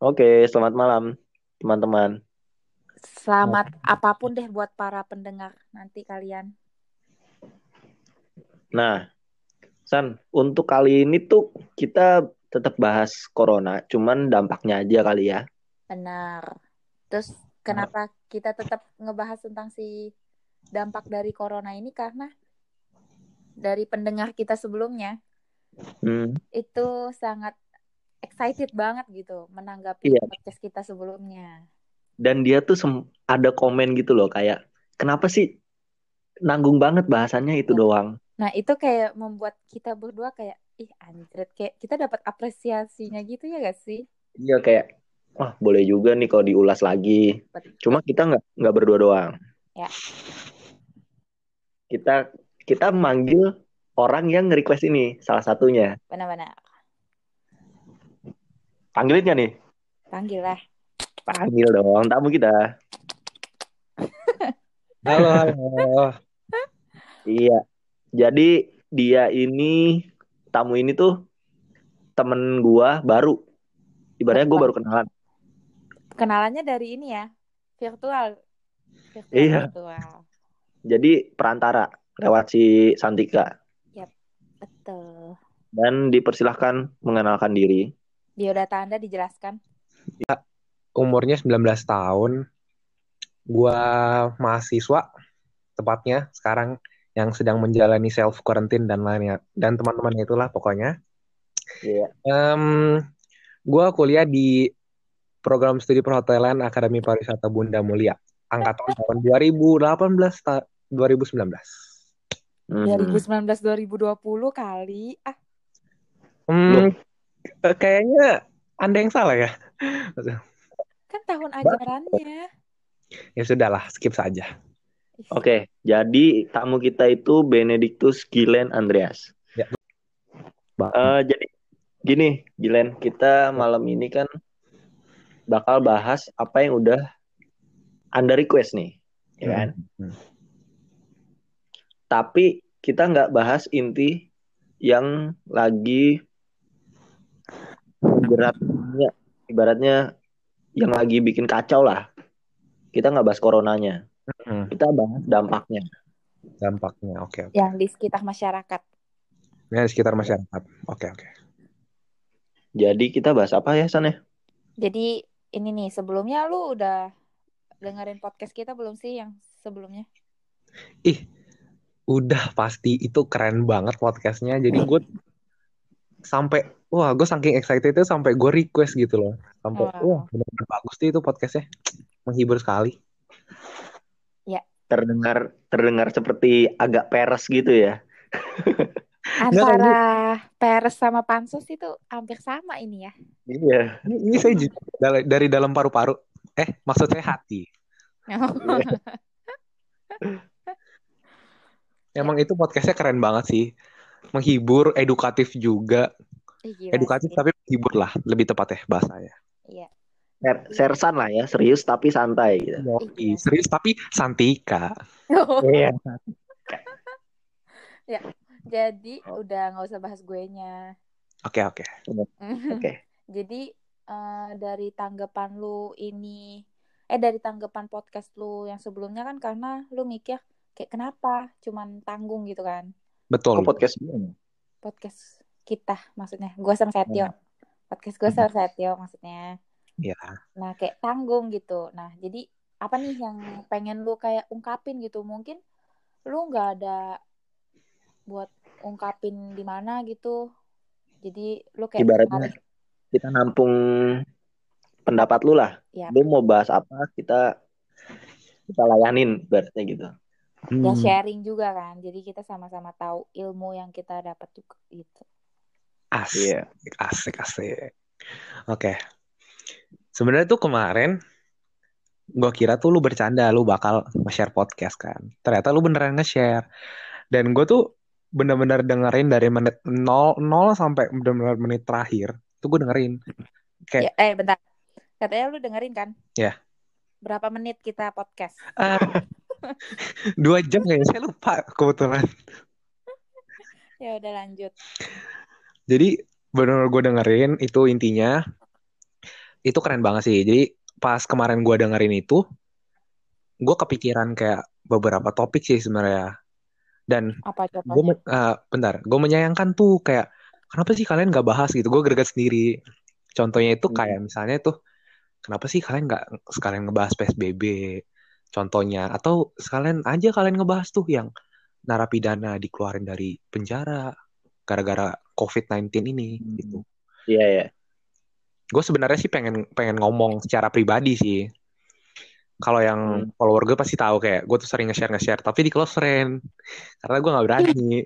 Oke, selamat malam teman-teman. Selamat apa pun deh buat para pendengar nanti kalian. Nah, San, untuk kali ini tuh kita tetap bahas corona, cuman dampaknya aja kali ya. Benar. Terus kenapa kita tetap ngebahas tentang si dampak dari corona ini karena dari pendengar kita sebelumnya Hmm, itu sangat excited banget gitu menanggapi Iya. podcast kita sebelumnya. Dan dia tuh ada komen gitu loh, kayak kenapa sih nanggung banget bahasannya itu Ya. doang. Nah, itu kayak membuat kita berdua kayak ih anjir kayak kita dapat apresiasinya gitu ya gak sih? Iya kayak, wah boleh juga nih kalau diulas lagi. Betul. Cuma kita nggak nggak berdua doang. Ya. Kita kita manggil orang yang nge-request ini, salah satunya. Benar-benar. Panggilin nggak nih? Panggil lah. Panggil dong, tamu kita. Halo, halo. Iya. Jadi dia ini tamu ini tuh temen gua baru. Ibaratnya gua baru kenalan. Kenalannya dari ini ya, virtual. Virtual, Iya. virtual. Jadi perantara lewat si Santika Betul. dan dipersilahkan mengenalkan diri. Biodata Anda dijelaskan. Umurnya 19 tahun. Gua mahasiswa tepatnya sekarang yang sedang menjalani self quarantine dan lainnya dan teman-temannya itulah pokoknya. Iya. Em, gua kuliah di program studi perhotelan Akademi Pariwisata Bunda Mulia angkatan tahun 2018 ta 2019. Hmm. 2019-2020 kali. Ah, Hmm, kayaknya Anda yang salah ya. kan tahun ajarannya. Ya sudahlah, skip saja. Oke, jadi tamu kita itu Benedictus Gilen Andreas. Bang. Eh, jadi gini, Gilen, kita malam ini kan bakal bahas apa yang udah Anda request nih, ya kan? Hmm. Tapi kita nggak bahas inti yang lagi beratnya, ibaratnya yang lagi bikin kacau lah. Kita nggak bahas coronanya, Hmm, kita bahas dampaknya. dampaknya, oke. oke. Yang di sekitar masyarakat. Ya, di sekitar masyarakat. Oke, oke. Jadi kita bahas apa ya, San ya? Jadi ini nih, sebelumnya lu udah dengerin podcast kita belum sih yang sebelumnya? Ih, udah pasti itu keren banget podcastnya. Jadi gue sampai, wah gue saking excited itu sampai gue request gitu loh. Sampai, Wow. wah benar-benar bagus tuh itu podcastnya. Menghibur sekali. Terdengar terdengar seperti agak peres gitu ya. Antara Peres sama Pansus itu hampir sama ini ya. Iya. Ini, ini saya ju- dari, dari dalam paru-paru. Eh, maksudnya hati. Emang itu podcastnya keren banget sih. Menghibur, edukatif juga. Gila Edukatif sih. tapi menghibur lah, lebih tepat ya bahasanya. Iya. Ser- sersan lah ya, serius tapi santai gitu. Yoi, serius tapi santika. Iya. Jadi udah nggak usah bahas gue nya. Oke, oke. Oke. Jadi eh, dari tanggapan lu ini, eh dari tanggapan podcast lu yang sebelumnya kan karena lu mikir kayak kenapa cuman tanggung gitu kan Betul. Kok podcast podcast kita maksudnya. Gue sama Setio. Podcast gue sama Setio maksudnya. Iya. nah kayak tanggung gitu. Nah jadi apa nih yang pengen lu kayak ungkapin gitu? Mungkin lu nggak ada buat ungkapin di mana gitu. Jadi lu kayak Ibaratnya kita nampung pendapat lu lah. Ya. Lu mau bahas apa, kita kita layanin ibaratnya gitu. ya Hmm. sharing juga kan. Jadi kita sama-sama tahu ilmu yang kita dapat juga gitu Asik, Iya. asik, asik. Oke. Sebenarnya tuh kemarin gua kira tuh lu bercanda, lu bakal nge-share podcast kan. Ternyata lu beneran nge-share. Dan gue tuh bener-bener dengerin dari menit 0, 0 sampai bener-bener menit terakhir. Tuh gue dengerin. Kayak, ya, eh bentar katanya lu dengerin kan Ya. berapa menit kita podcast ah, dua jam kayaknya, saya lupa kebetulan. ya udah lanjut Jadi bener gue dengerin itu intinya itu keren banget sih. Jadi pas kemarin gue dengerin itu, gue kepikiran kayak beberapa topik sih sebenarnya. Dan gue, contohnya? eh, bentar, gue menyayangkan tuh kayak kenapa sih kalian nggak bahas gitu? Gue greget sendiri. Contohnya itu Hmm. kayak misalnya tuh, kenapa sih kalian nggak sekalian ngebahas PSBB? Contohnya, atau sekalian aja kalian ngebahas tuh yang narapidana dikeluarin dari penjara gara-gara COVID-19 ini Hmm. gitu. Iya ya. Gue sebenarnya sih pengen pengen ngomong secara pribadi sih. Kalau yang Hmm. follower gue pasti tahu kayak gue tuh sering nge-share nge-share, tapi di close friend karena gue nggak berani.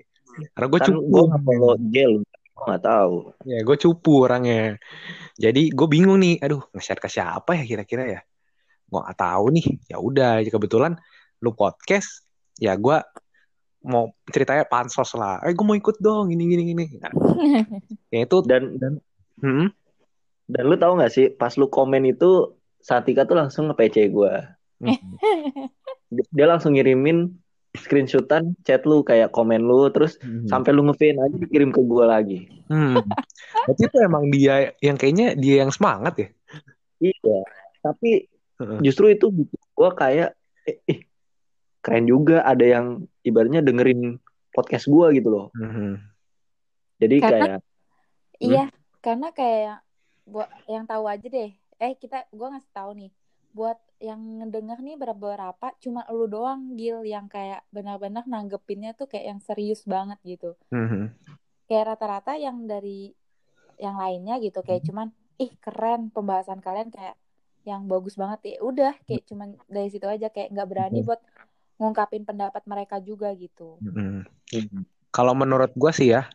Karena gue Kan cupu. gue nggak follow Gel, gue nggak tahu. Ya gue cupu orangnya. Jadi gue bingung nih, aduh nge-share ke siapa ya kira-kira ya? Gue nggak tahu nih. Ya udah, kebetulan lu podcast, ya gue mau ceritanya pansos lah. Eh gue mau ikut dong, gini gini gini. Nah, ya itu Dan dan hmm, dan lu tahu nggak sih pas lu komen itu Satika tuh langsung nge-PC gue. hmm, Dia langsung ngirimin screenshotan chat lu kayak komen lu terus hmm. sampai lu nge aja dikirim ke gue lagi. Hmm. Berarti itu emang dia yang kayaknya dia yang semangat ya. Iya. Tapi justru itu bikin gue kayak eh, eh, keren juga ada yang ibaratnya dengerin podcast gue gitu loh. Mhm. Jadi Karena- kayak Iya, karena kayak buat yang tahu aja deh. Eh kita gua ngasih tahu nih. Buat yang ngedenger nih beberapa cuma lu doang Gil yang kayak benar-benar nanggepinnya tuh kayak yang serius banget gitu. Mhm. Kayak rata-rata yang dari yang lainnya gitu kayak cuman ih keren pembahasan kalian kayak yang bagus banget ya. Udah kayak cuman dari situ aja kayak nggak berani buat ngungkapin pendapat mereka juga gitu. Mhm. hmm, Kalau menurut gue sih ya,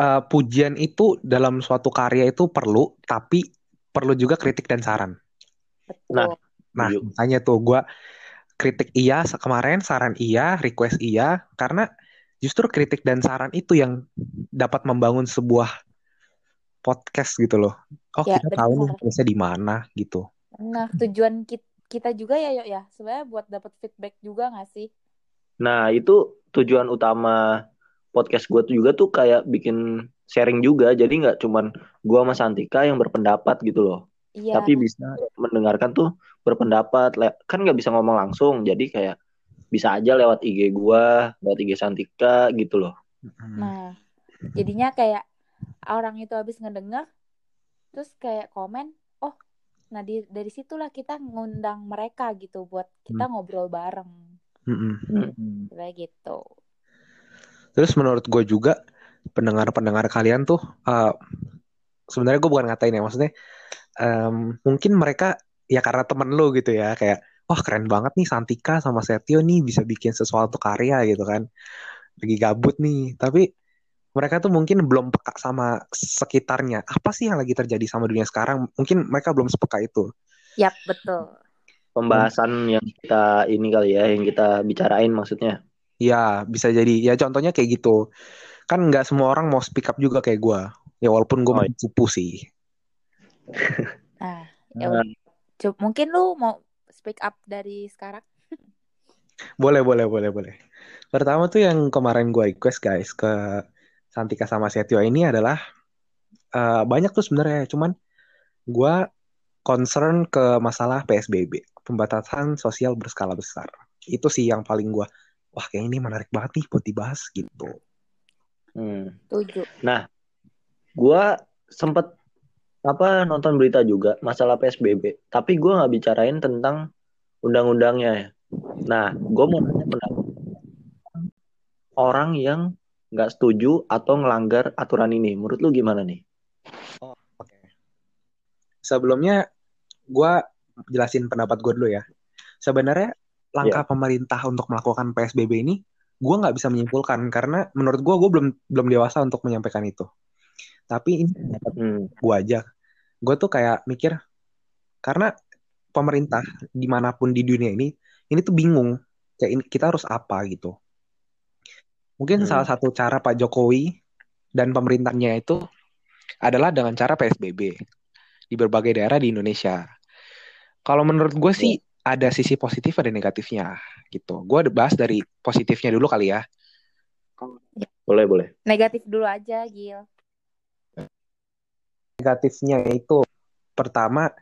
eh, pujian itu dalam suatu karya itu perlu, tapi perlu juga kritik dan saran. Betul. Nah, Nah, makanya tuh gue kritik iya kemarin, saran iya, request iya, karena justru kritik dan saran itu yang dapat membangun sebuah podcast gitu loh. Oh, Ya, kita tahu nih podcastnya di mana gitu. Nah, tujuan ki- kita juga ya, yuk ya. Sebenarnya buat dapat feedback juga nggak sih? Nah, itu tujuan utama podcast gue tuh juga tuh kayak bikin sharing juga. Jadi nggak cuman gue sama Santika yang berpendapat gitu loh. Iya. Tapi bisa mendengarkan tuh berpendapat. Kan nggak bisa ngomong langsung. Jadi kayak bisa aja lewat IG gue, lewat IG Santika gitu loh. Mhm. Nah, jadinya kayak orang itu habis ngedenger, terus kayak komen, nah di, dari situlah kita ngundang mereka gitu buat kita ngobrol bareng, Mhm. Hmm. kayak gitu. Terus menurut gue juga pendengar-pendengar kalian tuh eh, sebenarnya gue bukan ngatain ya maksudnya em, mungkin mereka ya karena temen lu gitu ya kayak wah keren banget nih Santika sama Setio nih bisa bikin sesuatu karya gitu kan lagi gabut nih tapi mereka tuh mungkin belum peka sama sekitarnya. Apa sih yang lagi terjadi sama dunia sekarang? Mungkin mereka belum sepeka itu. Yap, betul. Pembahasan yang kita ini kali ya, yang kita bicarain maksudnya. ya bisa jadi. Ya contohnya kayak gitu. Kan nggak semua orang mau speak up juga kayak gue ya walaupun gue Oh, masih cupu sih. Nah, ya Nah, mungkin lu mau speak up dari sekarang? Boleh, boleh, boleh, boleh. Pertama tuh yang kemarin gue request guys ke Santika sama Setio ini adalah eh, banyak tuh sebenarnya, cuman gue concern ke masalah PSBB, pembatasan sosial berskala besar. Itu sih yang paling gue, wah kayak ini menarik banget nih buat dibahas gitu. hmm. Tujuh. Gua sempet apa nonton berita juga masalah PSBB, tapi gua nggak bicarain tentang undang-undangnya. ya. Nah, gua mau nanya pendapat orang yang nggak setuju atau ngelanggar aturan ini. Menurut lu gimana nih? Oke. Sebelumnya gue jelasin pendapat gue dulu ya. Sebenarnya langkah pemerintah untuk melakukan PSBB ini gue nggak bisa menyimpulkan karena menurut gue gue belum belum dewasa untuk menyampaikan itu. Tapi ini pendapat Hmm. gue aja. Gue tuh kayak mikir karena pemerintah di mana pun di dunia ini ini tuh bingung kayak ini, kita harus apa gitu. Mungkin Hmm. salah satu cara Pak Jokowi dan pemerintahnya itu adalah dengan cara PSBB di berbagai daerah di Indonesia. Kalau menurut gue sih ada sisi positif ada negatifnya gitu. Gue bahas dari positifnya dulu kali ya. Boleh, boleh. Negatif dulu aja, Gil. Negatifnya itu pertama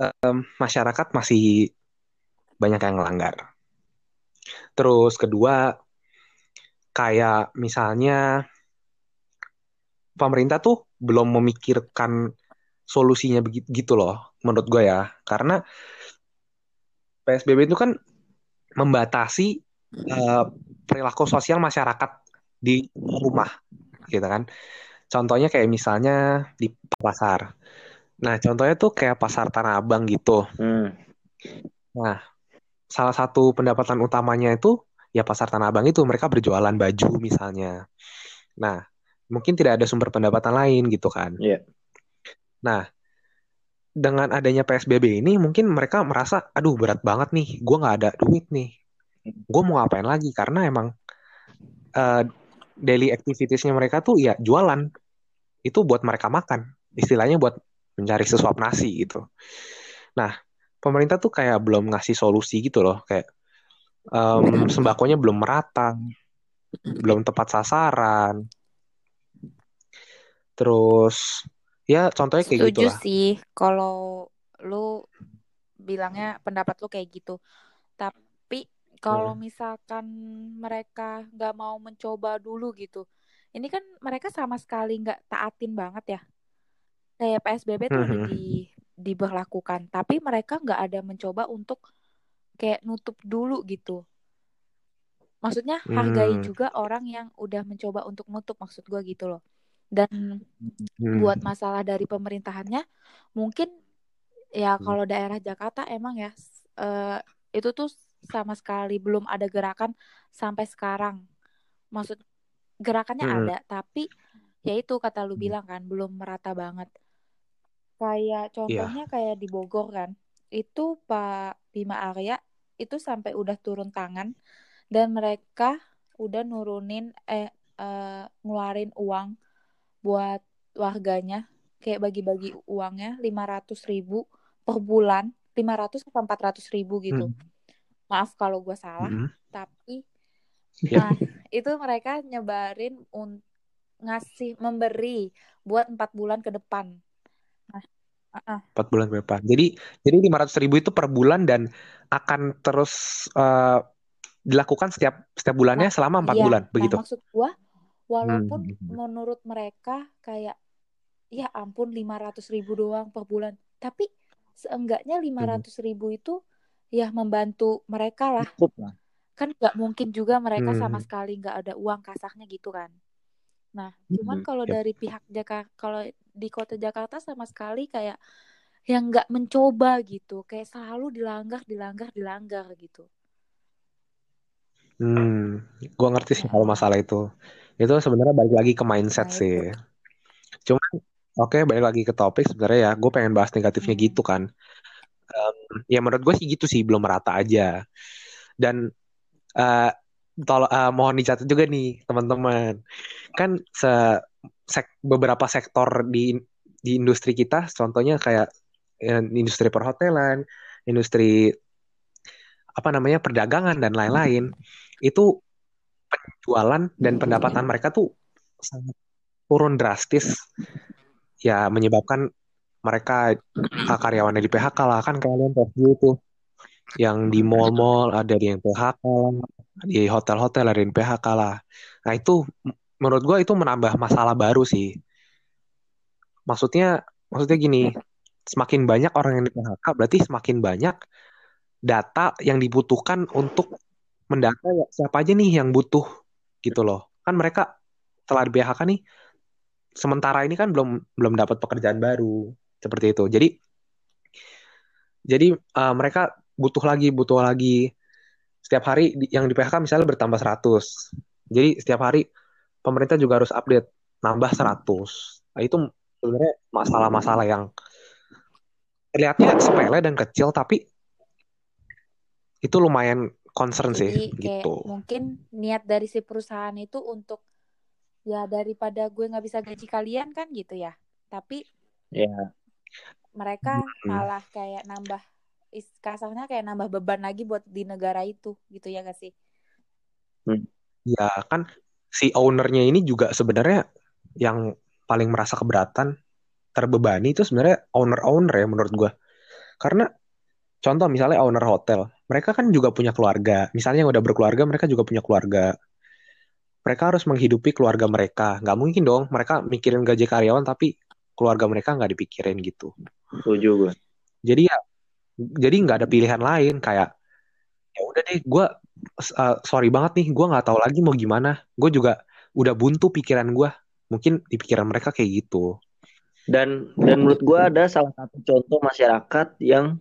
em, masyarakat masih banyak yang melanggar. Terus kedua kayak misalnya pemerintah tuh belum memikirkan solusinya begitu loh menurut gue ya. Karena PSBB itu kan membatasi eh, perilaku sosial masyarakat di rumah gitu kan. Contohnya kayak misalnya di pasar. Nah, contohnya tuh kayak pasar Tanah Abang gitu. Hmm. Nah, salah satu pendapatan utamanya itu ya pasar Tanah Abang itu mereka berjualan baju misalnya. Nah, mungkin tidak ada sumber pendapatan lain gitu kan. Iya. Nah, dengan adanya PSBB ini mungkin mereka merasa, aduh berat banget nih, gue nggak ada duit nih. Gue mau ngapain lagi? Karena emang eh, daily activitiesnya mereka tuh ya jualan. Itu buat mereka makan. Istilahnya buat mencari sesuap nasi gitu. Nah, pemerintah tuh kayak belum ngasih solusi gitu loh. Kayak em, sembakonya belum merata, belum tepat sasaran. Terus ya contohnya kayak gitu lah. sih kalau lu bilangnya pendapat lu kayak gitu. Tapi kalau Hmm. misalkan mereka nggak mau mencoba dulu gitu, ini kan mereka sama sekali nggak taatin banget ya. Kayak PSBB tuh udah Mhm. di diberlakukan, tapi mereka nggak ada mencoba untuk kayak nutup dulu gitu. Maksudnya hargai Hmm. juga orang yang udah mencoba untuk nutup maksud gua gitu loh. Dan Hmm. buat masalah dari pemerintahannya mungkin ya Hmm. kalau daerah Jakarta emang ya eh, itu tuh sama sekali belum ada gerakan sampai sekarang. Maksud gerakannya Hmm. ada tapi ya itu kata lu Hmm. bilang kan belum merata banget. Kayak Iya. contohnya kayak di Bogor kan. Itu Pak Bima Arya itu sampai udah turun tangan dan mereka udah nurunin eh, eh, ngeluarin uang buat warganya kayak bagi-bagi uangnya 500 ribu per bulan 500 atau 400 ribu gitu Hmm. maaf kalau gue salah Hmm. tapi Ya. nah itu mereka nyebarin un ngasih memberi buat empat bulan ke depan. Empat bulan ke depan. Jadi jadi lima ratus ribu itu per bulan dan akan terus eh, dilakukan setiap setiap bulannya nah selama empat iya bulan nah begitu. maksud gue walaupun Hmm. menurut mereka kayak ya ampun 500 ribu doang per bulan tapi seenggaknya Hmm. 500 ribu itu ya membantu mereka lah Cukup lah. kan nggak mungkin juga mereka sama Hmm. sekali nggak ada uang kasahnya gitu kan nah cuman Hmm. kalau Ya. dari pihak Jakarta kalau di kota Jakarta sama sekali kayak yang nggak mencoba gitu kayak selalu dilanggar dilanggar dilanggar gitu Hmm. Gua ngerti sih kalau masalah itu. Itu sebenarnya balik lagi ke mindset nah sih. itu Cuman oke balik lagi ke topik sebenarnya ya. Gue pengen bahas negatifnya Hmm. gitu kan. Em, ya menurut gue sih gitu sih belum merata aja. Dan eh tol eh, mohon dicatat juga nih teman-teman. Kan se sek- beberapa sektor di di industri kita, contohnya kayak eh, industri perhotelan, industri apa namanya perdagangan dan lain-lain, itu penjualan dan pendapatan mereka tuh sangat turun drastis, ya menyebabkan mereka ah, karyawannya di PHK lah. Kan kalian tahu itu yang di mall-mall ada yang PHK di hotel-hotel ada PHK lah. Nah itu menurut gue itu menambah masalah baru sih. Maksudnya maksudnya gini, semakin banyak orang yang di PHK berarti semakin banyak data yang dibutuhkan untuk mendata ya, siapa aja nih yang butuh gitu loh. Kan mereka setelah di PHK nih sementara ini kan belum belum dapat pekerjaan baru seperti itu. Jadi jadi eh, mereka butuh lagi butuh lagi setiap hari yang di PHK misalnya bertambah 100. Jadi setiap hari pemerintah juga harus update nambah 100. Nah, itu sebenarnya masalah-masalah yang terlihatnya sepele dan kecil tapi itu lumayan concern sih jadi kayak gitu. mungkin niat dari si perusahaan itu untuk ya daripada gue nggak bisa gaji kalian kan gitu ya tapi Ya. mereka Hmm. malah kayak nambah kasarnya kayak nambah beban lagi buat di negara itu gitu ya gak sih Hmm. Ya kan si ownernya ini juga sebenarnya yang paling merasa keberatan terbebani itu sebenarnya owner-owner ya menurut gue. Karena contoh misalnya owner hotel, mereka kan juga punya keluarga. Misalnya yang udah berkeluarga, mereka juga punya keluarga. Mereka harus menghidupi keluarga mereka. Nggak mungkin dong mereka mikirin gaji karyawan tapi keluarga mereka nggak dipikirin gitu. Setuju gue. Jadi ya, jadi nggak ada pilihan lain kayak ya udah deh, gue uh, sorry banget nih, gue nggak tahu lagi mau gimana. Gue juga udah buntu pikiran gue. Mungkin di pikiran mereka kayak gitu. Dan dan menurut gue ada salah satu contoh masyarakat yang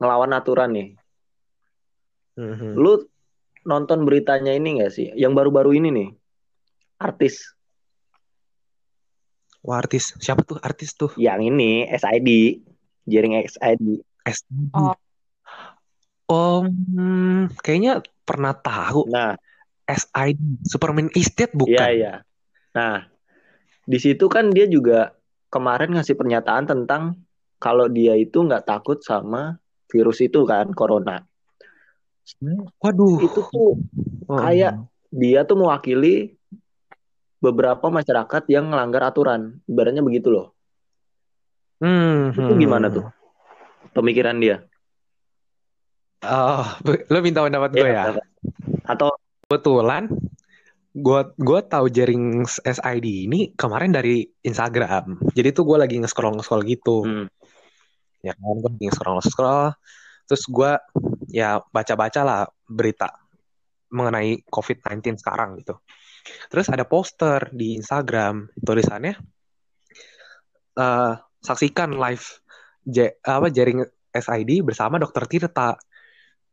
ngelawan aturan nih. Mhm. Lu nonton beritanya ini gak sih? Yang baru-baru ini nih. Artis. Wah artis, siapa tuh artis tuh? Yang ini SID. Jaring SID. SID. Oh. Hmm, kayaknya pernah tahu Nah, SID, Superman Estate iya bukan? iya. Nah, di situ kan dia juga kemarin ngasih pernyataan tentang kalau dia itu nggak takut sama virus itu kan, corona. Waduh. Itu tuh Oh. kayak dia tuh mewakili beberapa masyarakat yang melanggar aturan. Ibaratnya begitu loh. Hmm, Itu hmm. gimana tuh? Pemikiran dia. Oh, lo minta pendapat gue ya? Iya, Atau Kebetulan gue gue tahu jaring SID ini kemarin dari Instagram. Jadi tuh gue lagi nge-scroll nge-scroll gitu. hmm, Ya kan, gue lagi nge-scroll nge-scroll. Terus gue ya baca-baca lah berita mengenai COVID-19 sekarang gitu. Terus ada poster di Instagram tulisannya eh, saksikan live J- apa jaring SID bersama Dokter Tirta.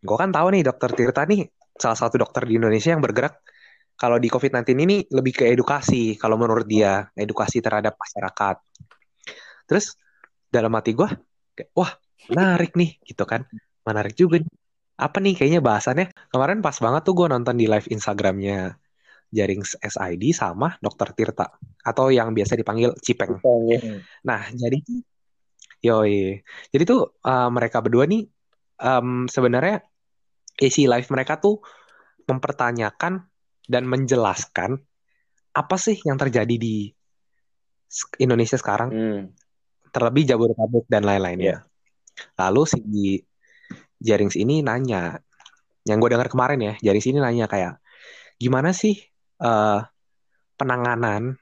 Gue kan tahu nih Dokter Tirta nih salah satu dokter di Indonesia yang bergerak kalau di COVID-19 ini lebih ke edukasi kalau menurut dia edukasi terhadap masyarakat. Terus dalam hati gue kayak wah menarik nih gitu kan menarik juga nih. apa nih kayaknya bahasannya kemarin pas banget tuh gue nonton di live Instagramnya jaring SID sama Dokter Tirta atau yang biasa dipanggil Cipeng. Nah, jadi yoi. Jadi tuh uh, mereka berdua nih um, sebenarnya isi live mereka tuh mempertanyakan dan menjelaskan apa sih yang terjadi di Indonesia sekarang, hmm, terlebih Jabodetabek dan lain-lainnya. Lalu si Jarings ini nanya, yang gue dengar kemarin ya, Jarings ini nanya kayak, gimana sih uh, penanganan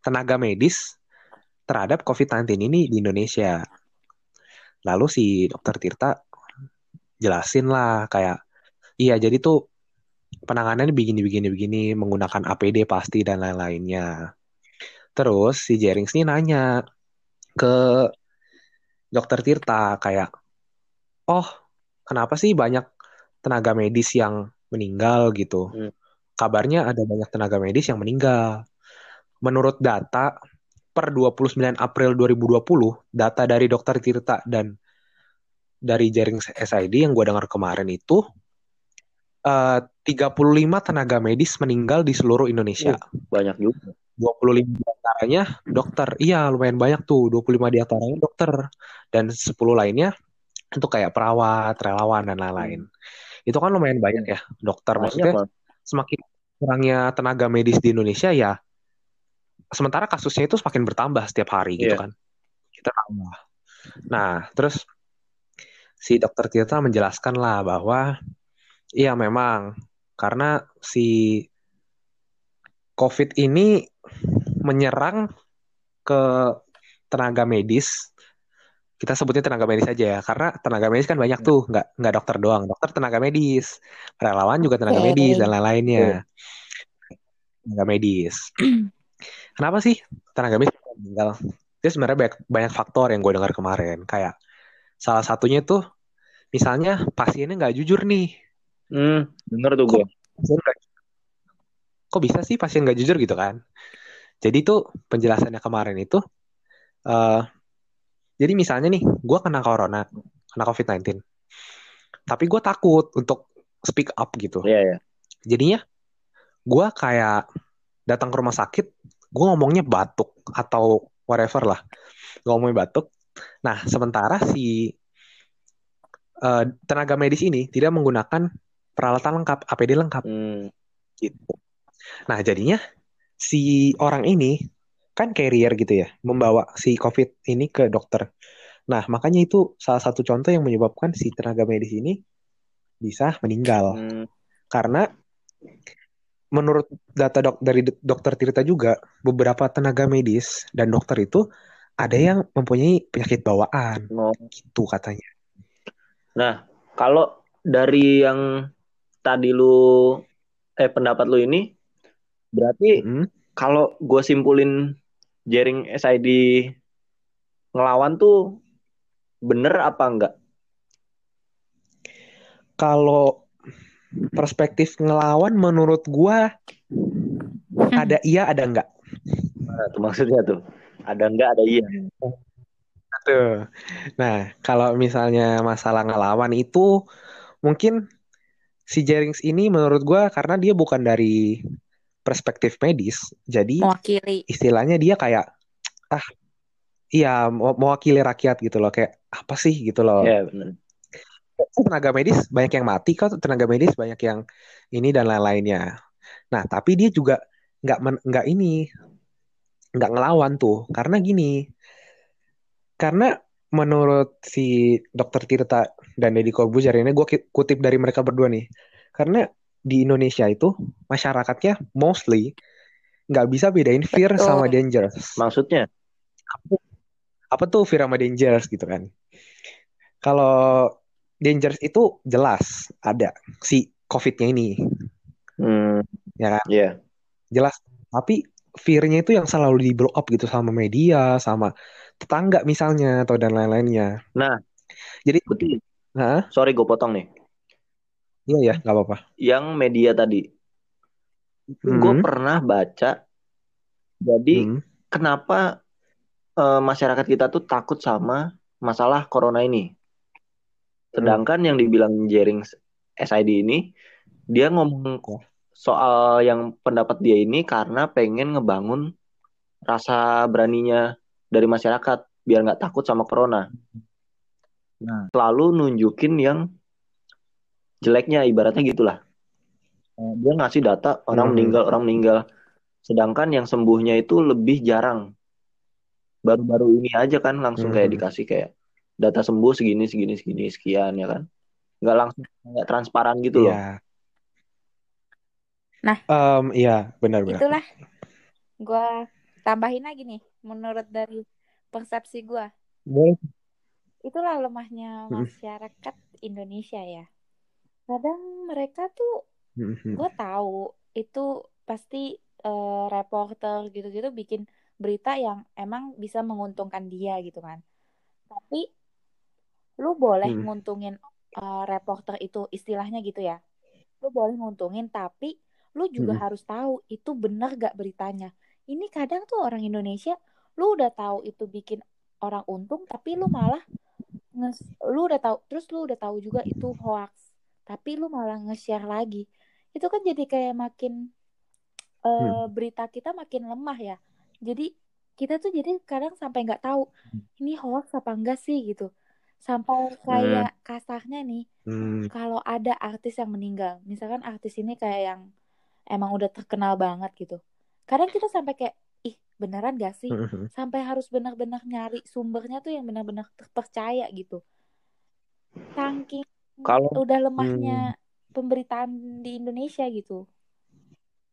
tenaga medis terhadap COVID-19 ini di Indonesia. Lalu si dokter Tirta jelasin lah kayak iya jadi tuh penanganannya begini begini begini menggunakan APD pasti dan lain-lainnya. Terus si Jerings ini nanya ke dokter Tirta kayak oh kenapa sih banyak tenaga medis yang meninggal gitu. Hmm. Kabarnya ada banyak tenaga medis yang meninggal. Menurut data per 29 April 2020, data dari dokter Tirta dan dari jaring SID yang gue dengar kemarin itu eh, 35 tenaga medis meninggal di seluruh Indonesia. banyak juga. 25 di antaranya dokter. Iya, lumayan banyak tuh. 25 di antaranya dokter. Dan 10 lainnya itu kayak perawat, relawan, dan lain-lain. Itu kan lumayan banyak ya, dokter. Banyak Maksudnya semakin kurangnya tenaga medis di Indonesia ya, sementara kasusnya itu semakin bertambah setiap hari gitu Iya. kan. Kita tambah. Nah, terus si dokter Tirta menjelaskan lah bahwa iya memang karena si COVID ini menyerang ke tenaga medis. Kita sebutnya tenaga medis aja ya, karena tenaga medis kan banyak tuh, nggak nggak dokter doang, dokter tenaga medis, relawan juga tenaga Oke. medis dan lain-lainnya. Tenaga medis. Kenapa sih tenaga medis meninggal? Itu sebenarnya banyak, banyak faktor yang gue dengar kemarin. Kayak salah satunya tuh, misalnya pasiennya nggak jujur nih. Hmm, denger tuh gue. Kok bisa sih pasien nggak jujur gitu kan? Jadi tuh penjelasannya kemarin itu, eh jadi misalnya nih, gue kena corona, kena COVID-19, tapi gue takut untuk speak up gitu. Iya, iya. Jadinya gue kayak datang ke rumah sakit, gue ngomongnya batuk atau whatever lah, Gua ngomongnya batuk. Nah, sementara si eh, tenaga medis ini tidak menggunakan peralatan lengkap, APD lengkap Hmm, gitu. Nah, jadinya si orang ini kan carrier gitu ya, membawa si COVID ini ke dokter. Nah, makanya itu salah satu contoh yang menyebabkan si tenaga medis ini bisa meninggal. Hmm, Karena menurut data dok dari dokter Tirta juga, beberapa tenaga medis dan dokter itu ada yang mempunyai penyakit bawaan, no. gitu katanya. Nah, kalau dari yang tadi lu eh pendapat lu ini berarti Hmm. kalau gue simpulin jaring SID ngelawan tuh bener apa enggak? Kalau perspektif ngelawan menurut gua ada iya ada enggak. Nah, tuh maksudnya tuh. Ada enggak ada iya. Tuh. Nah, kalau misalnya masalah ngelawan itu mungkin si Jerings ini menurut gua karena dia bukan dari perspektif medis, jadi Mewakili. istilahnya dia kayak ah iya mau mewakili rakyat gitu loh kayak apa sih gitu loh. Ya, bener. Tenaga medis banyak yang mati kok, tenaga medis banyak yang ini dan lain-lainnya. Nah, tapi dia juga nggak nggak ini nggak ngelawan tuh karena gini karena menurut si dokter Tirta dan Deddy Corbuzier ini gue kutip dari mereka berdua nih karena di Indonesia itu masyarakatnya mostly nggak bisa bedain fear Betul. sama dangerous Maksudnya? apa tuh fear sama dangerous gitu kan kalau dangerous itu jelas ada si COVID-nya ini Hmm, ya kan ya. jelas tapi fear-nya itu yang selalu di blow up gitu sama media sama tetangga misalnya atau dan lain-lainnya Nah, jadi betul. Hah? Sorry gue potong nih. iya ya nggak apa-apa Yang media tadi. Gue Hmm. pernah baca. Jadi Hmm. kenapa eh, masyarakat kita tuh takut sama masalah corona ini? Sedangkan yang dibilang jaring SID ini, dia ngomong soal yang pendapat dia ini karena pengen ngebangun rasa beraninya dari masyarakat biar nggak takut sama corona. Nah, selalu nunjukin yang jeleknya, ibaratnya gitulah. Eh, Dia ngasih data orang Hmm. meninggal, orang meninggal. Sedangkan yang sembuhnya itu lebih jarang. Baru-baru ini aja kan langsung kayak Hmm. dikasih kayak data sembuh segini, segini, segini, sekian ya kan. Nggak langsung nggak transparan gitu loh. Iya. Nah. Em, iya benar-benar. Itulah gue tambahin lagi nih menurut dari persepsi gue Boleh. itulah lemahnya Hmm. masyarakat Indonesia ya kadang mereka tuh Mhm. gue tahu itu pasti eh, reporter gitu-gitu bikin berita yang emang bisa menguntungkan dia gitu kan tapi lu boleh Hmm. nguntungin eh, reporter itu istilahnya gitu ya. Lu boleh nguntungin tapi lu juga Hmm. harus tahu itu benar gak beritanya. Ini kadang tuh orang Indonesia lu udah tahu itu bikin orang untung tapi lu malah nge- lu udah tahu terus lu udah tahu juga itu hoax tapi lu malah nge-share lagi. Itu kan jadi kayak makin eh, berita kita makin lemah ya. Jadi kita tuh jadi kadang sampai nggak tahu ini hoax apa enggak sih? gitu sampai kayak kasarnya nih Hmm. kalau ada artis yang meninggal misalkan artis ini kayak yang emang udah terkenal banget gitu kadang kita sampai kayak ih beneran gak sih Mhm. sampai harus benar-benar nyari sumbernya tuh yang benar-benar terpercaya gitu saking Kalau udah lemahnya pemberitaan di Indonesia gitu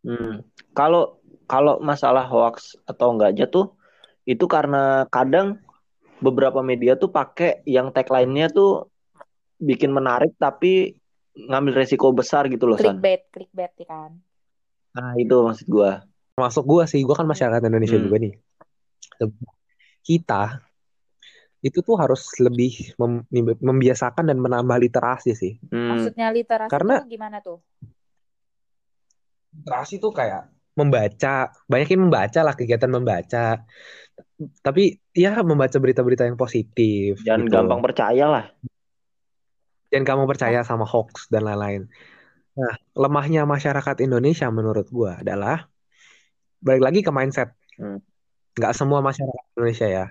Hmm. Kalau kalau masalah hoax atau enggaknya tuh itu karena kadang beberapa media tuh pakai yang tagline-nya tuh bikin menarik tapi ngambil resiko besar gitu loh San. clickbait clickbait ya kan Nah, itu maksud gua. Termasuk gua sih, gua kan masyarakat Indonesia Hmm. juga nih. Kita itu tuh harus lebih mem- membiasakan dan menambah literasi sih. Hmm. maksudnya literasi Karena- tuh gimana tuh Literasi tuh kayak membaca, banyakin membaca lah kegiatan membaca. Tapi ya membaca berita-berita yang positif Jangan gitu. gampang percaya lah. Jangan kamu percaya sama hoax dan lain-lain. Nah, lemahnya masyarakat Indonesia menurut gua adalah balik lagi ke mindset. Hmm. Semua masyarakat Indonesia ya.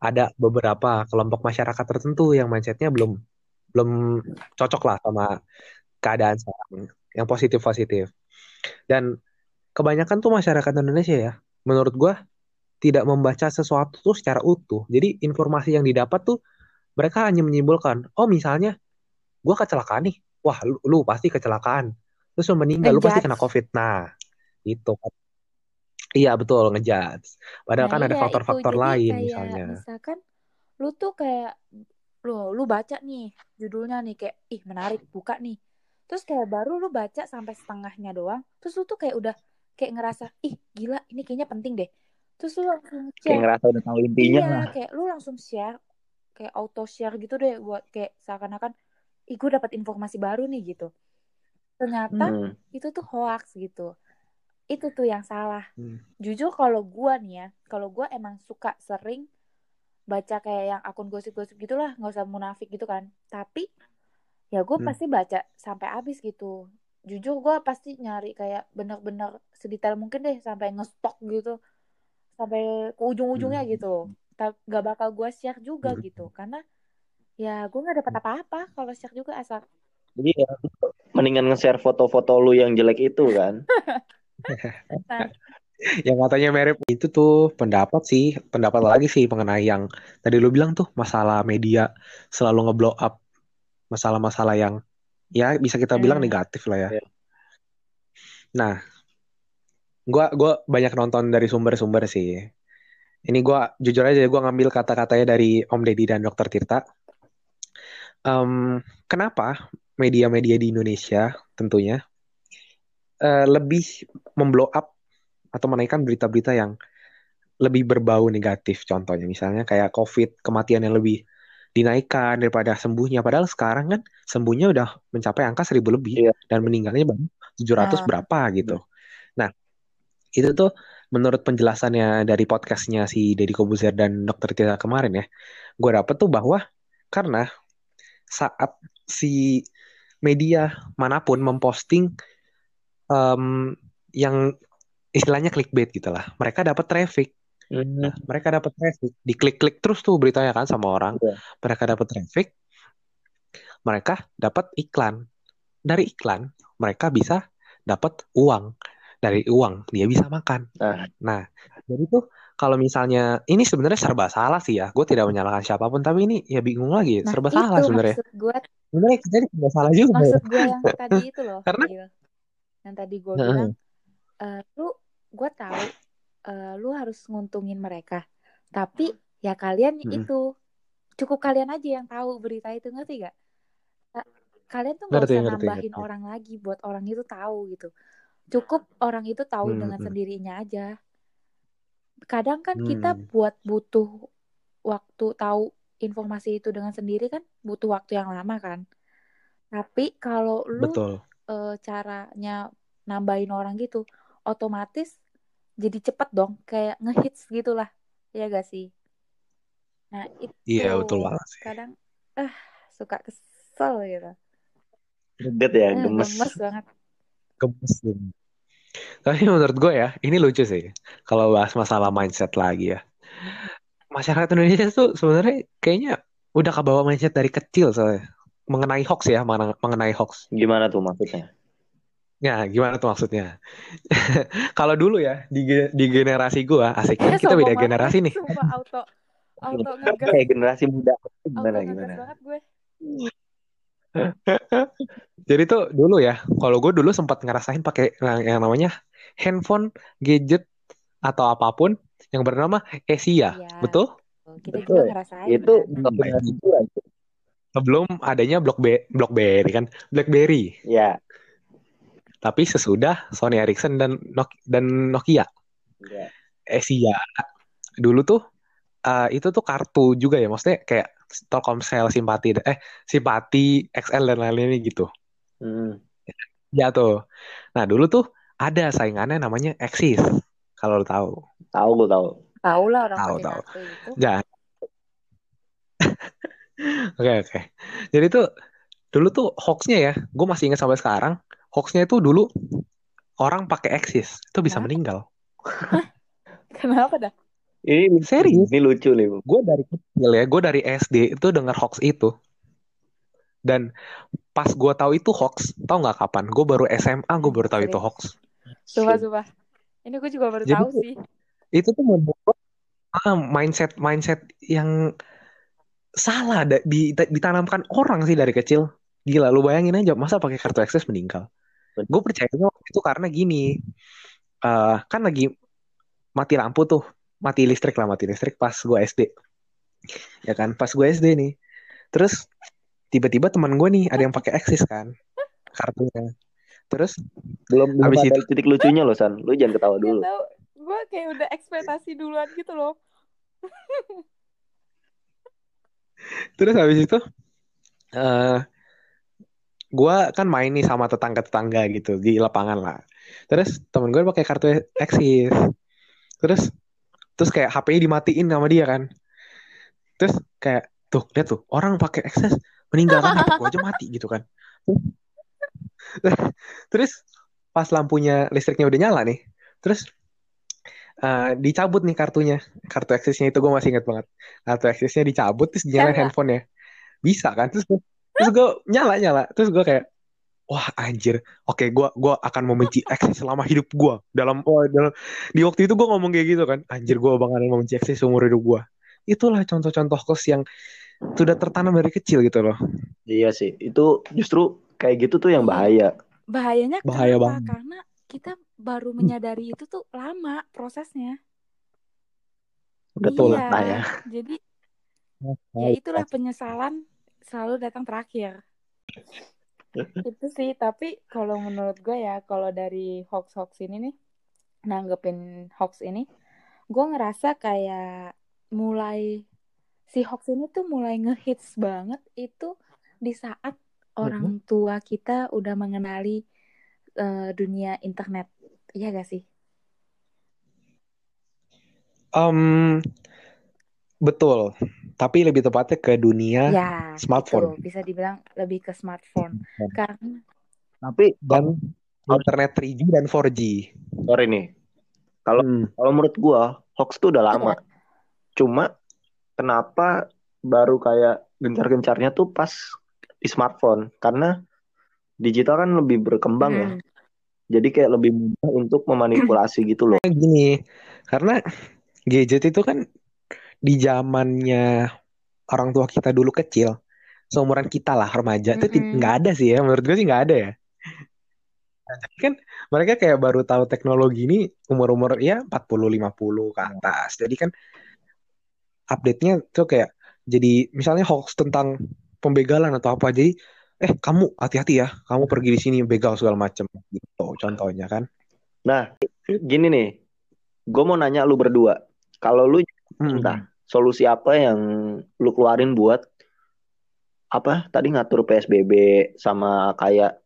Ada beberapa kelompok masyarakat tertentu yang mindsetnya belum belum cocok lah sama keadaan sekarang. Yang positif-positif. Dan kebanyakan tuh masyarakat Indonesia ya, menurut gua tidak membaca sesuatu tuh secara utuh. Jadi informasi yang didapat tuh mereka hanya menyimpulkan, oh misalnya gue kecelakaan nih, wah lu, lu pasti kecelakaan, terus lu meninggal, lu pasti kena covid. Nah, itu Iya betul ngejudge. Padahal Nah kan ada iya faktor-faktor lain kayak misalnya. misalkan lu tuh kayak lu lu baca nih judulnya nih kayak ih menarik buka nih terus kayak baru lu baca sampai setengahnya doang terus lu tuh kayak udah kayak ngerasa ih gila ini kayaknya penting deh terus lu langsung Kayak share ngerasa udah tahu intinya iya lah. kayak lu langsung share kayak auto share gitu deh buat kayak seakan-akan ih gue dapat informasi baru nih gitu ternyata Hmm. itu tuh hoax gitu itu tuh yang salah Hmm. jujur kalau gua nih ya kalau gua emang suka sering baca kayak yang akun gosip-gosip gitulah nggak usah munafik gitu kan tapi ya gue Hmm. pasti baca sampai habis gitu jujur gua pasti nyari kayak bener-bener sedetail mungkin deh sampai ngestok gitu sampai ke ujung-ujungnya Hmm. gitu gak bakal gua share juga Hmm. gitu karena ya gue nggak dapat apa-apa kalau share juga asal Jadi ya, mendingan nge-share foto-foto lu yang jelek itu kan. nah, Yang katanya mirip itu tuh pendapat sih, pendapat lagi sih mengenai yang tadi lu bilang tuh masalah media selalu ngeblow up masalah-masalah yang ya bisa kita bilang Hmm. negatif lah ya. Iya. Nah, gua gua banyak nonton dari sumber-sumber sih. Ini gua jujur aja gua ngambil kata-katanya dari Om Deddy dan Dr. Tirta. Em, kenapa media-media di Indonesia tentunya eh, lebih memblow up atau menaikkan berita-berita yang lebih berbau negatif contohnya misalnya kayak COVID kematian yang lebih dinaikkan daripada sembuhnya padahal sekarang kan sembuhnya udah mencapai angka seribu lebih Iya. dan meninggalnya baru 700 Ah. berapa gitu nah itu tuh menurut penjelasannya dari podcastnya si Deddy Kobuzer dan Dr. Tirta kemarin ya gue dapet tuh bahwa karena saat si media mana pun memposting em, yang istilahnya clickbait gitu lah. Mereka dapat traffic. Hmm. Nah, mereka dapat traffic. Diklik-klik terus tuh beritanya kan sama orang. Iya. Mereka dapat traffic. Mereka dapat iklan. Dari iklan, mereka bisa dapat uang. Dari uang, dia bisa makan. Nah. Nah, jadi tuh kalau misalnya ini sebenarnya serba salah sih ya. Gue tidak menyalahkan siapa pun, tapi ini ya bingung lagi. nah serba itu salah sebenarnya. maksud gue Sebenarnya jadi serba salah juga. ya. maksud gue yang tadi itu loh Karena- Gil. yang tadi gue bilang eh, lu gue tahu eh, lu harus nguntungin mereka tapi ya kalian Mm-mm. itu cukup kalian aja yang tahu berita itu ngerti gak Ka- kalian tuh gak Ngerti, usah ngerti, nambahin ngerti. orang lagi buat orang itu tahu gitu cukup orang itu tahu dengan Hmm. sendirinya aja kadang kan kita Hmm. buat butuh waktu tahu informasi itu dengan sendiri kan butuh waktu yang lama kan tapi kalau lu Betul. eh, caranya nambahin orang gitu otomatis jadi cepet dong kayak ngehits gitulah ya gak sih nah itu Iya, betul banget sih. kadang ah suka kesel gitu Gedet ya, Eh, gemes. gemes banget Gemes. Tapi menurut gue ya, ini lucu sih. Kalau bahas masalah mindset lagi ya. Masyarakat Indonesia tuh sebenarnya kayaknya udah kebawa mindset dari kecil soalnya. Mengenai hoax ya, mengenai, hoax. Gimana tuh maksudnya? Ya, gimana tuh maksudnya? Kalau dulu ya, di, di generasi gue, asik kan kita beda generasi ya, nih. sumpah auto auto Kayak generasi muda. auto Gimana, ngegas gimana? banget gue Jadi tuh dulu ya, kalau gue dulu sempat ngerasain pakai yang, namanya handphone, gadget, atau apa pun yang bernama Asia. Iya. Betul? kita Betul. juga ngerasain Itu kan. Sebelum adanya Blockbe- BlackBerry kan, BlackBerry. Ya. Tapi sesudah Sony Ericsson dan Nok- dan Nokia, Ya. Asia. Dulu tuh eh, itu tuh kartu juga ya, maksudnya kayak Telkomsel simpati eh simpati XL dan lain-lainnya gitu. Hmm. Ya tuh. Nah, dulu tuh ada saingannya namanya Axis. Kalau lo tahu. Tahu gua tahu. tahu lah orang Tahu, tahu. itu Jangan. Oke, oke. Jadi tuh dulu tuh hoaxnya ya, gue masih ingat sampai sekarang. Hoaxnya itu dulu orang pakai Axis itu bisa Kenapa? meninggal. kenapa dah Ini Serius? Ini lucu nih, Bu. Gue dari kecil ya, gue dari SD itu dengar hoax itu. Dan pas gue tahu itu hoax, tau nggak kapan? Gue baru SMA, gue baru tahu itu hoax. sumpah sumpah ini gue juga baru Jadi tahu sih Itu tuh membuat ah, mindset mindset yang salah da- di- ditanamkan orang sih dari kecil. Gila, lu bayangin aja masa pakai kartu akses meninggal. Gue percaya itu karena gini, eh, kan lagi mati lampu tuh, mati listrik lah, mati listrik pas gue SD, ya kan, pas gue SD nih. Terus tiba-tiba teman gue nih ada yang pakai akses kan, kartunya. Terus Belum belum Habis itu- titik lucunya loh San. Lu jangan ketawa dulu. gue kayak udah ekspektasi duluan gitu loh. Terus habis itu eh gua kan main nih sama tetangga-tetangga gitu di lapangan lah. Terus temen gue pakai kartu eksis. Terus terus kayak HP-nya dimatiin sama dia kan. Terus kayak tuh lihat tuh orang pakai akses meninggalkan HP gua aja mati gitu kan. Terus pas lampunya listriknya udah nyala nih. Terus eh, dicabut nih kartunya. Kartu aksesnya itu gue masih inget banget. Kartu aksesnya dicabut terus dinyalain Nyala. handphonenya. Bisa kan? Terus terus gue nyala nyala. Terus gue kayak wah anjir. Oke, gua gua akan membenci akses selama hidup gua. Dalam oh, dalam di waktu itu gue ngomong kayak gitu kan. Anjir gue bakalan membenci akses seumur hidup gua. Itulah contoh-contoh kos yang sudah tertanam dari kecil gitu loh. Iya sih. Itu justru kayak gitu tuh yang bahaya. Bahayanya Bahaya kenapa? banget. Karena kita baru menyadari itu tuh lama prosesnya. Betul iya. lah ya. Jadi ya itulah penyesalan selalu datang terakhir. Itu sih, tapi kalau menurut gue ya, kalau dari hoax-hoax ini nih, nanggepin hoax ini, gue ngerasa kayak mulai si hoax ini tuh mulai ngehits banget itu di saat orang tua kita udah mengenali eh, dunia internet. Iya gak sih? Em, betul. Tapi lebih tepatnya ke dunia Ya, smartphone betul. Bisa dibilang lebih ke smartphone. Karena Tapi dan internet 3G dan 4G. sorry nih. Kalau Hmm. kalau menurut gua hoax tuh udah lama. Cuma kenapa baru kayak gencar-gencarnya tuh pas di smartphone? Karena digital kan lebih berkembang ya. Hmm. Jadi kayak lebih mudah untuk memanipulasi gitu loh. Kayak gini, karena gadget itu kan di zamannya orang tua kita dulu kecil, seumuran kita lah remaja, itu ti- Mm-mm. nggak ada sih ya. Menurut gue sih nggak ada ya. Nah, Jadi kan mereka kayak baru tahu teknologi ini umur-umur ya 40-50 ke atas. Jadi kan update-nya tuh kayak jadi misalnya hoax tentang pembegalan atau apa. Jadi eh kamu hati-hati ya, kamu pergi di sini begal segala macam gitu contohnya kan. Nah, gini nih. Gue mau nanya lu berdua. Kalau lu Hmm. Solusi apa yang lu keluarin buat apa tadi ngatur PSBB sama kayak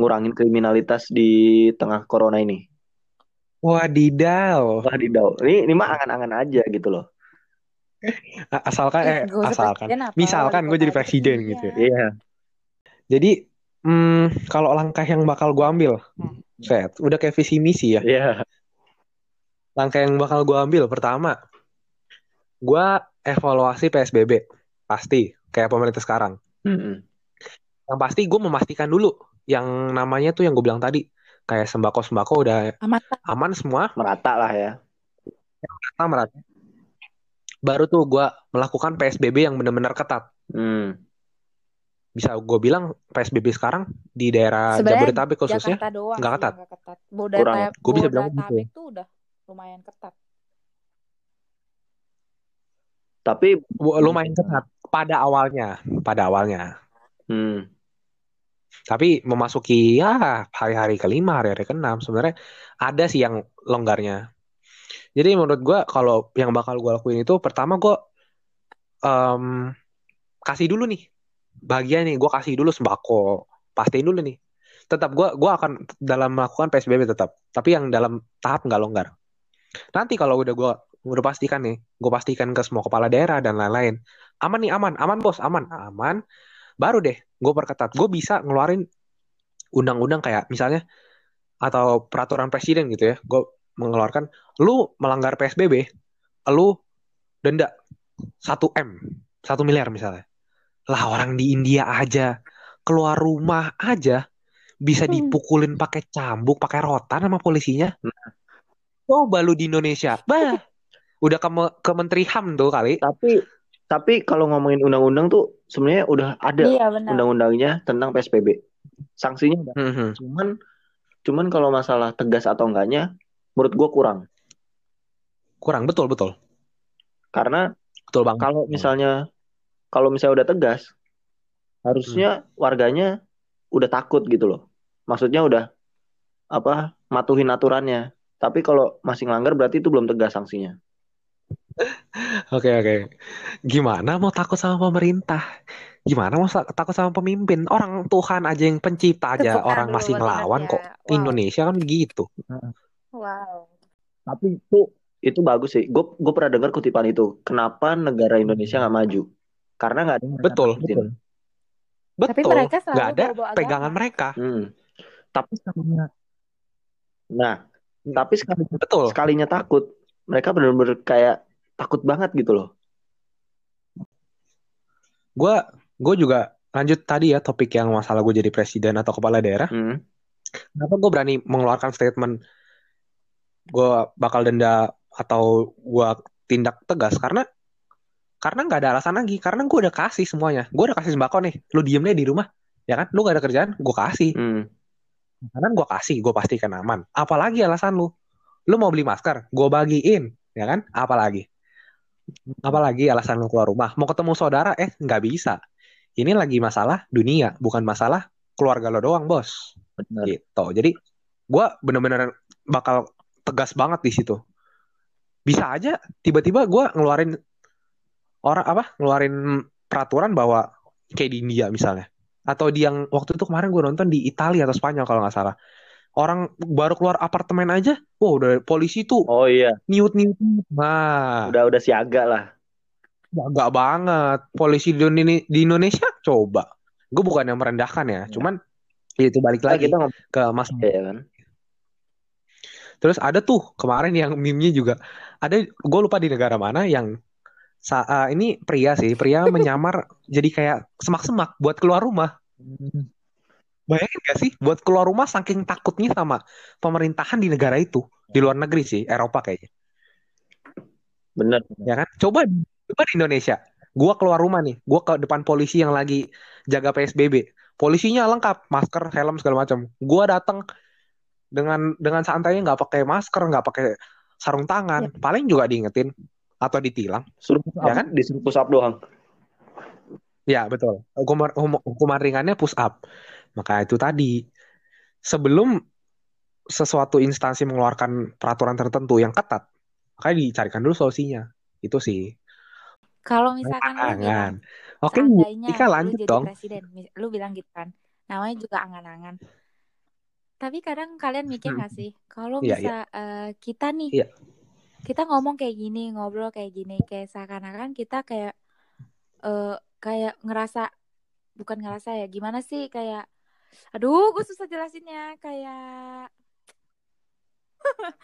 ngurangin kriminalitas di tengah corona ini. Wadidaw. Wah, didau. Ini ini mah angan-angan aja gitu loh. A- Asalkan eh asalkan. Misalkan gue jadi presiden gitu ya. Iya. Jadi hmm, kalau langkah yang bakal gue ambil, Hmm. set, udah kayak visi misi ya. Iya. Langkah yang bakal gue ambil pertama, gue evaluasi PSBB pasti kayak pemerintah sekarang. Mm-mm. Yang pasti gue memastikan dulu yang namanya tuh yang gue bilang tadi kayak sembako sembako udah Amat aman semua, Merata lah ya. merata merata. Baru tuh gue melakukan PSBB yang benar-benar ketat. Hmm. Bisa gue bilang PSBB sekarang di daerah Sebenarnya Jabodetabek khususnya nggak ketat. nggak ketat. Kurang. Gua bisa bilang gitu. Bodetabek tuh udah lumayan ketat. Tapi lumayan ketat pada awalnya, pada awalnya. hmm, Tapi memasuki ya hari-hari kelima, hari-hari keenam sebenarnya ada sih yang longgarnya. Jadi menurut gua kalau yang bakal gua lakuin itu pertama gua em, kasih dulu nih bagian nih, gua kasih dulu sembako, pastiin dulu nih. Tetap gua gua akan dalam melakukan PSBB tetap, tapi yang dalam tahap nggak longgar. Nanti kalau udah gua udah pastikan nih, gue pastikan ke semua kepala daerah dan lain-lain. Aman nih, aman, aman bos, aman, aman. Baru deh, gue perketat. Gue bisa ngeluarin undang-undang kayak misalnya atau peraturan presiden gitu ya. Gue mengeluarkan, lu melanggar PSBB, lu denda 1 m, 1 miliar misalnya. Lah orang di India aja keluar rumah aja bisa Hmm. dipukulin pakai cambuk, pakai rotan sama polisinya. Coba lu di Indonesia, bah udah ke Kementeri HAM tuh kali. Tapi tapi kalau ngomongin undang-undang tuh sebenarnya udah ada Iya undang-undangnya tentang PSBB. Sanksinya udah. Mhm. Cuman cuman kalau masalah tegas atau enggaknya menurut gua kurang. Kurang betul betul. Karena Betul banget. kalau misalnya kalau misalnya udah tegas harusnya warganya udah takut gitu loh. Maksudnya udah apa matuhin aturannya. Tapi kalau masih ngelanggar berarti itu belum tegas sanksinya. Oke oke. Gimana mau takut sama pemerintah? Gimana mau takut sama pemimpin? Orang Tuhan aja yang pencipta aja orang masih ngelawan kok. Wow. Indonesia kan gitu. Wow. Tapi itu itu bagus sih. Gue gue pernah dengar kutipan itu. Kenapa negara Indonesia nggak maju? Karena nggak ada yang mereka Betul. takutin. Tapi Betul. mereka selalu Nggak ada bawa-bawa pegangan agama. mereka. Hmm. Tapi sekalinya, nah, tapi sekali, Betul. sekalinya takut, mereka benar-benar kayak takut banget gitu loh. Gue gue juga lanjut tadi ya topik yang masalah gue jadi presiden atau kepala daerah. Hmm. Kenapa gue berani mengeluarkan statement gue bakal denda atau gue tindak tegas? Karena karena nggak ada alasan lagi. Karena gue udah kasih semuanya. Gue udah kasih sembako nih. Lu diem deh di rumah ya kan? Lu gak ada kerjaan gue kasih. Hmm. makanan gue kasih gue pastikan aman. Apalagi alasan lu? Lu mau beli masker gue bagiin ya kan? Apalagi apalagi alasan lu keluar rumah. Mau ketemu saudara eh nggak bisa. Ini lagi masalah dunia bukan masalah keluarga lo doang bos. Benar. gitu. Jadi gue bener-bener bakal tegas banget di situ. Bisa aja tiba-tiba gue ngeluarin orang apa ngeluarin peraturan bahwa kayak di India misalnya. Atau di yang waktu itu kemarin gue nonton di Italia atau Spanyol kalau nggak salah orang baru keluar apartemen aja wow udah polisi tuh Oh iya, niut niut nah. Udah udah siaga lah. nggak banget. Polisi di, di Indonesia? Coba. Gue bukan yang merendahkan ya cuman ya itu balik Nah, lagi kita ngomong ke mas ya kan. Terus ada tuh kemarin yang meme-nya juga. Ada gue lupa di negara mana yang sa- eh, ini pria sih pria menyamar jadi kayak semak-semak buat keluar rumah. Bayangin gak sih? Buat keluar rumah saking takutnya sama pemerintahan di negara itu di luar negeri sih Eropa kayaknya. Bener. ya kan? Coba coba di Indonesia. Gua keluar rumah nih gua ke depan polisi yang lagi jaga PSBB polisinya lengkap masker helm segala macam. Gua datang dengan dengan santainya nggak pakai masker nggak pakai sarung tangan. Paling juga diingetin atau ditilang. Suruh push Ya up, kan? disuruh push up doang. ya betul. Hukuman hukuman ringannya push up maka itu tadi sebelum sesuatu instansi mengeluarkan peraturan tertentu yang ketat makanya dicarikan dulu solusinya itu sih Kalau misalkan lu angan oke Ika lu lanjut jadi dong presiden, lu bilang gitu kan. Namanya juga angan-angan. Tapi kadang kalian mikir Hmm. gak sih, kalau Iya, bisa eh, kita nih, Iya. kita ngomong kayak gini, ngobrol kayak gini, kayak seakan-akan kita kayak eh kayak ngerasa, bukan ngerasa ya, gimana sih kayak, aduh, gue susah jelasinnya, kayak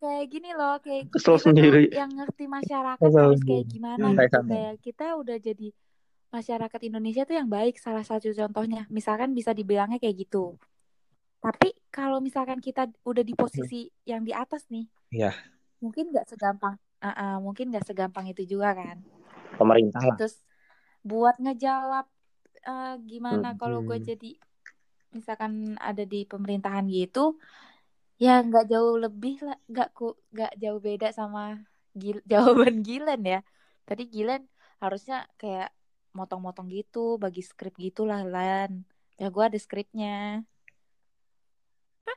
kayak gini loh, kayak Kesel kita sendiri. yang ngerti masyarakat Kesel harus kayak gimana Hmm. gitu, Kayak kita udah jadi masyarakat Indonesia tuh yang baik salah satu contohnya misalkan bisa dibilangnya kayak gitu tapi kalau misalkan kita udah di posisi yang di atas nih Iya. mungkin nggak segampang Ah, ah, mungkin nggak segampang itu juga kan Pemerintah lah. terus buat ngejawab eh, gimana kalau gue Hmm. jadi misalkan ada di pemerintahan gitu ya nggak jauh lebih lah nggak ku nggak jauh beda sama Gil- jawaban Gilen ya tadi Gilen harusnya kayak motong-motong gitu bagi skrip gitu lah Lan ya gue ada skripnya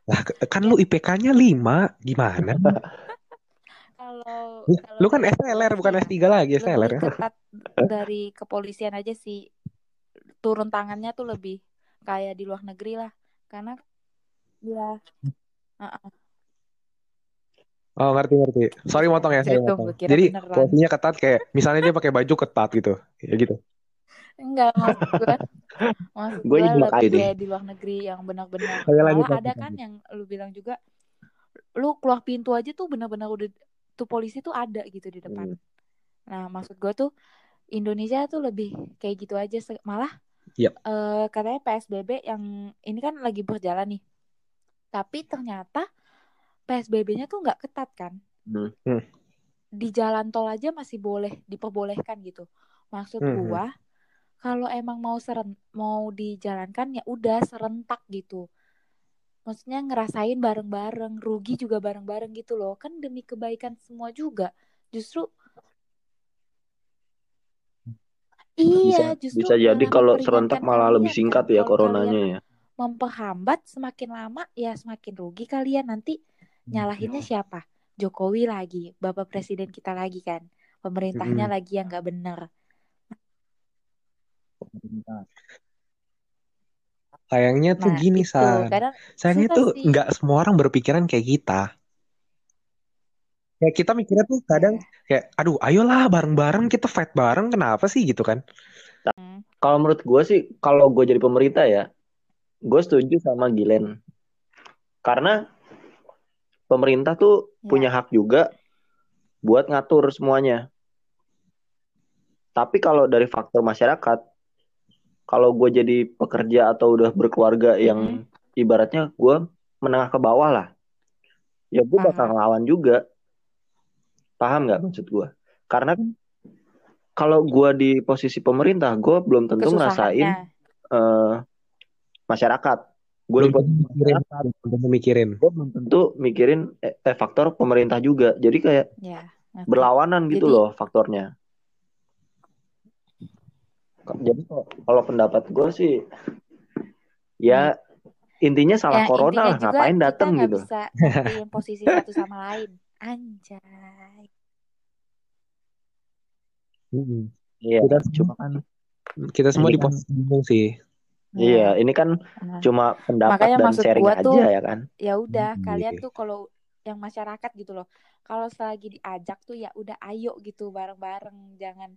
Lah, kan lu IPK-nya 5, gimana? kalau Lu, kan SLR bukan polisi S3 ya lagi, SLR lebih ya. ketat dari kepolisian aja sih turun tangannya tuh lebih kayak di luar negeri lah karena ya uh-uh. Oh, ngerti ngerti. Sorry motong ya, sorry Itu motong. Jadi beneran. posisinya ketat kayak misalnya dia pakai baju ketat gitu. Ya gitu. enggak maksud gue maksud Gue lebih kayak di luar negeri yang benar-benar malah lanjut, ada kan yang lu bilang juga lu keluar pintu aja tuh benar-benar udah tuh polisi tuh ada gitu di depan Hmm. nah maksud gue tuh Indonesia tuh lebih kayak gitu aja malah Yap. eh, katanya PSBB yang ini kan lagi berjalan nih tapi ternyata PSBB-nya tuh nggak ketat kan Hmm. Hmm. di jalan tol aja masih boleh diperbolehkan gitu. Maksud Mhm. gua kalau emang mau seren mau dijalankan ya udah serentak gitu. Maksudnya ngerasain bareng-bareng, rugi juga bareng-bareng gitu loh. Kan demi kebaikan semua juga. Justru Iya, justru bisa jadi kalau serentak malah kalian lebih singkat ya Kalau coronanya ya. memperhambat semakin lama ya semakin rugi kalian nanti nyalahinnya siapa? Jokowi lagi, Bapak Presiden kita lagi kan. Pemerintahnya Mm-mm. lagi yang nggak bener. Sayangnya tuh Nah, gini, San. kadang Sayangnya tuh nggak semua orang berpikiran kayak kita. Kayak kita mikirnya tuh kadang Ya. kayak, aduh, ayolah bareng-bareng kita fight bareng, kenapa sih gitu kan? Hmm. Kalau menurut gue sih, kalau gue jadi pemerintah ya, gue setuju sama Gilen. Karena pemerintah tuh Ya. punya hak juga buat ngatur semuanya. Tapi kalau dari faktor masyarakat, kalau gue jadi pekerja atau udah berkeluarga yang ibaratnya gue menengah ke bawah lah, ya gue bakal Paham. ngelawan juga. Paham nggak maksud gue? Karena kan kalau gue di posisi pemerintah, gue belum tentu ngerasain eh, masyarakat. Gue Belum tentu mikirin, masyarakat, belum tentu mikirin. gue belum tentu mikirin eh, eh, faktor pemerintah juga. Jadi kayak Ya. berlawanan gitu Jadi- loh faktornya. Jadi kalau- kalau pendapat gue sih, ya intinya salah Ya, corona intinya lah, juga ngapain nggak gitu. bisa posisi satu sama lain. Anjay. Iya, Kita cuma kan, Kita semua Ini di posisi bingung sih. iya, ini kan benar. cuma pendapat Makanya dan maksud sharing gua aja tuh, ya kan. ya udah Hmm, kalian iya. tuh kalau yang masyarakat gitu loh kalau selagi diajak tuh ya udah ayo gitu bareng-bareng jangan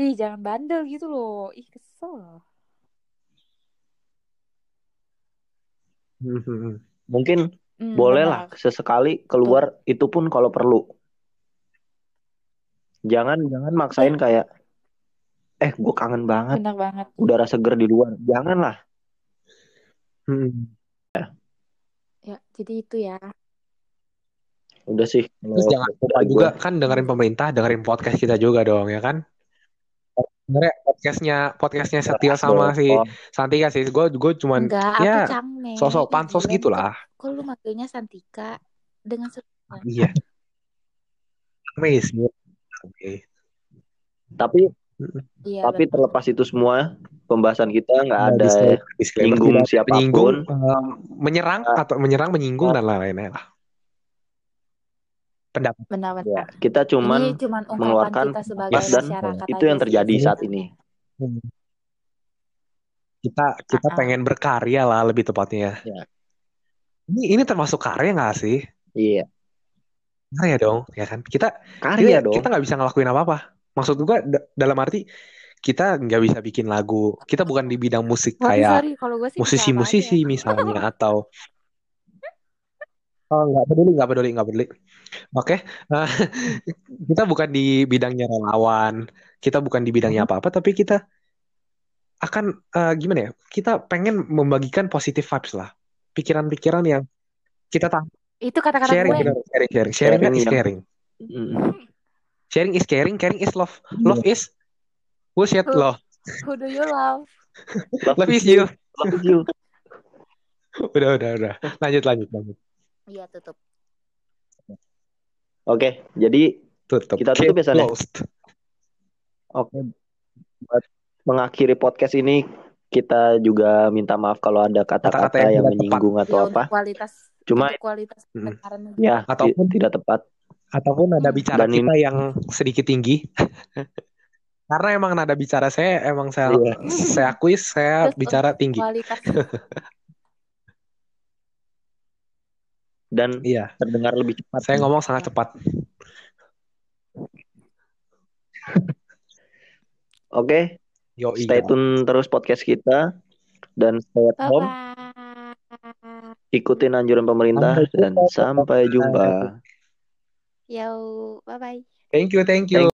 ih jangan bandel gitu loh ih kesel. Mungkin Hmm, boleh benar. lah sesekali keluar itu pun kalau perlu. Jangan jangan maksain kayak, eh gue kangen banget benar banget udara seger di luar. Janganlah. Mm-mm. ya jadi itu ya Udah sih. Terus jangan lupa juga kan dengerin pemerintah, dengerin podcast kita juga dong ya kan? Sebenarnya podcastnya podcastnya Setio sama si Santika sih. Gue gue cuman enggak ya sosok pansos gitulah. kok, lu manggilnya Santika dengan Iya. Amazing. Oke. tapi iya tapi terlepas itu semua pembahasan kita nggak Nah, ada disclaimer, disclaimer nyinggung tidak ada siapa pun. menyinggung, em, menyerang Ah. atau menyerang, menyinggung Ah. dan lain-lainnya lah. Pendapat. benar Ya, kita cuman ini cuman mengeluarkan kita sebagai pendapat dan masyarakat itu yang sih terjadi saat sebenarnya. ini. Kita kita Ah, ah. pengen berkarya lah lebih tepatnya. Ya. Ini ini termasuk karya nggak sih? Iya, Karya dong, ya kan? Kita karya kita dong. kita nggak bisa ngelakuin apa-apa. Maksud gua da- dalam arti kita nggak bisa bikin lagu. Kita bukan di bidang musik Sorry, kayak sih musisi-musisi misalnya atau oh nggak peduli nggak peduli nggak peduli. Oke, Eh, kita bukan di bidangnya relawan, kita bukan di bidangnya apa-apa, tapi kita akan eh, gimana ya? Kita pengen membagikan positive vibes lah, pikiran-pikiran yang kita tahu. Itu kata-kata Sharing, gue. benar, sharing, sharing, sharing kan Sharing is caring. Mm. Sharing is caring, caring is love. Love is bullshit Who- love. Who do you love? Love is you. Love is you. Udah, udah, udah. Lanjut, lanjut, lanjut. Iya tutup. Oke, jadi Tutup. Kita tutup ya, ya? closed. oke buat mengakhiri podcast ini kita juga minta maaf kalau ada Kata-kata yang yang menyinggung atau Ya, apa. kualitas Cuma kualitas Mm. pendengaran ya Ataupun- ti- tidak tepat. Ataupun nada Hmm. bicara Dan kita yang sedikit tinggi. Karena emang nada bicara saya emang saya Iya. saya akui saya Terus bicara tinggi. kualitas dan Iya, terdengar lebih cepat. saya ngomong sangat cepat. Oke, Yo, stay iya. tune terus podcast kita dan stay at bye home. bye. Ikutin anjuran pemerintah Sampai dan jumpa. sampai jumpa. Yo, bye bye. Thank you, thank you.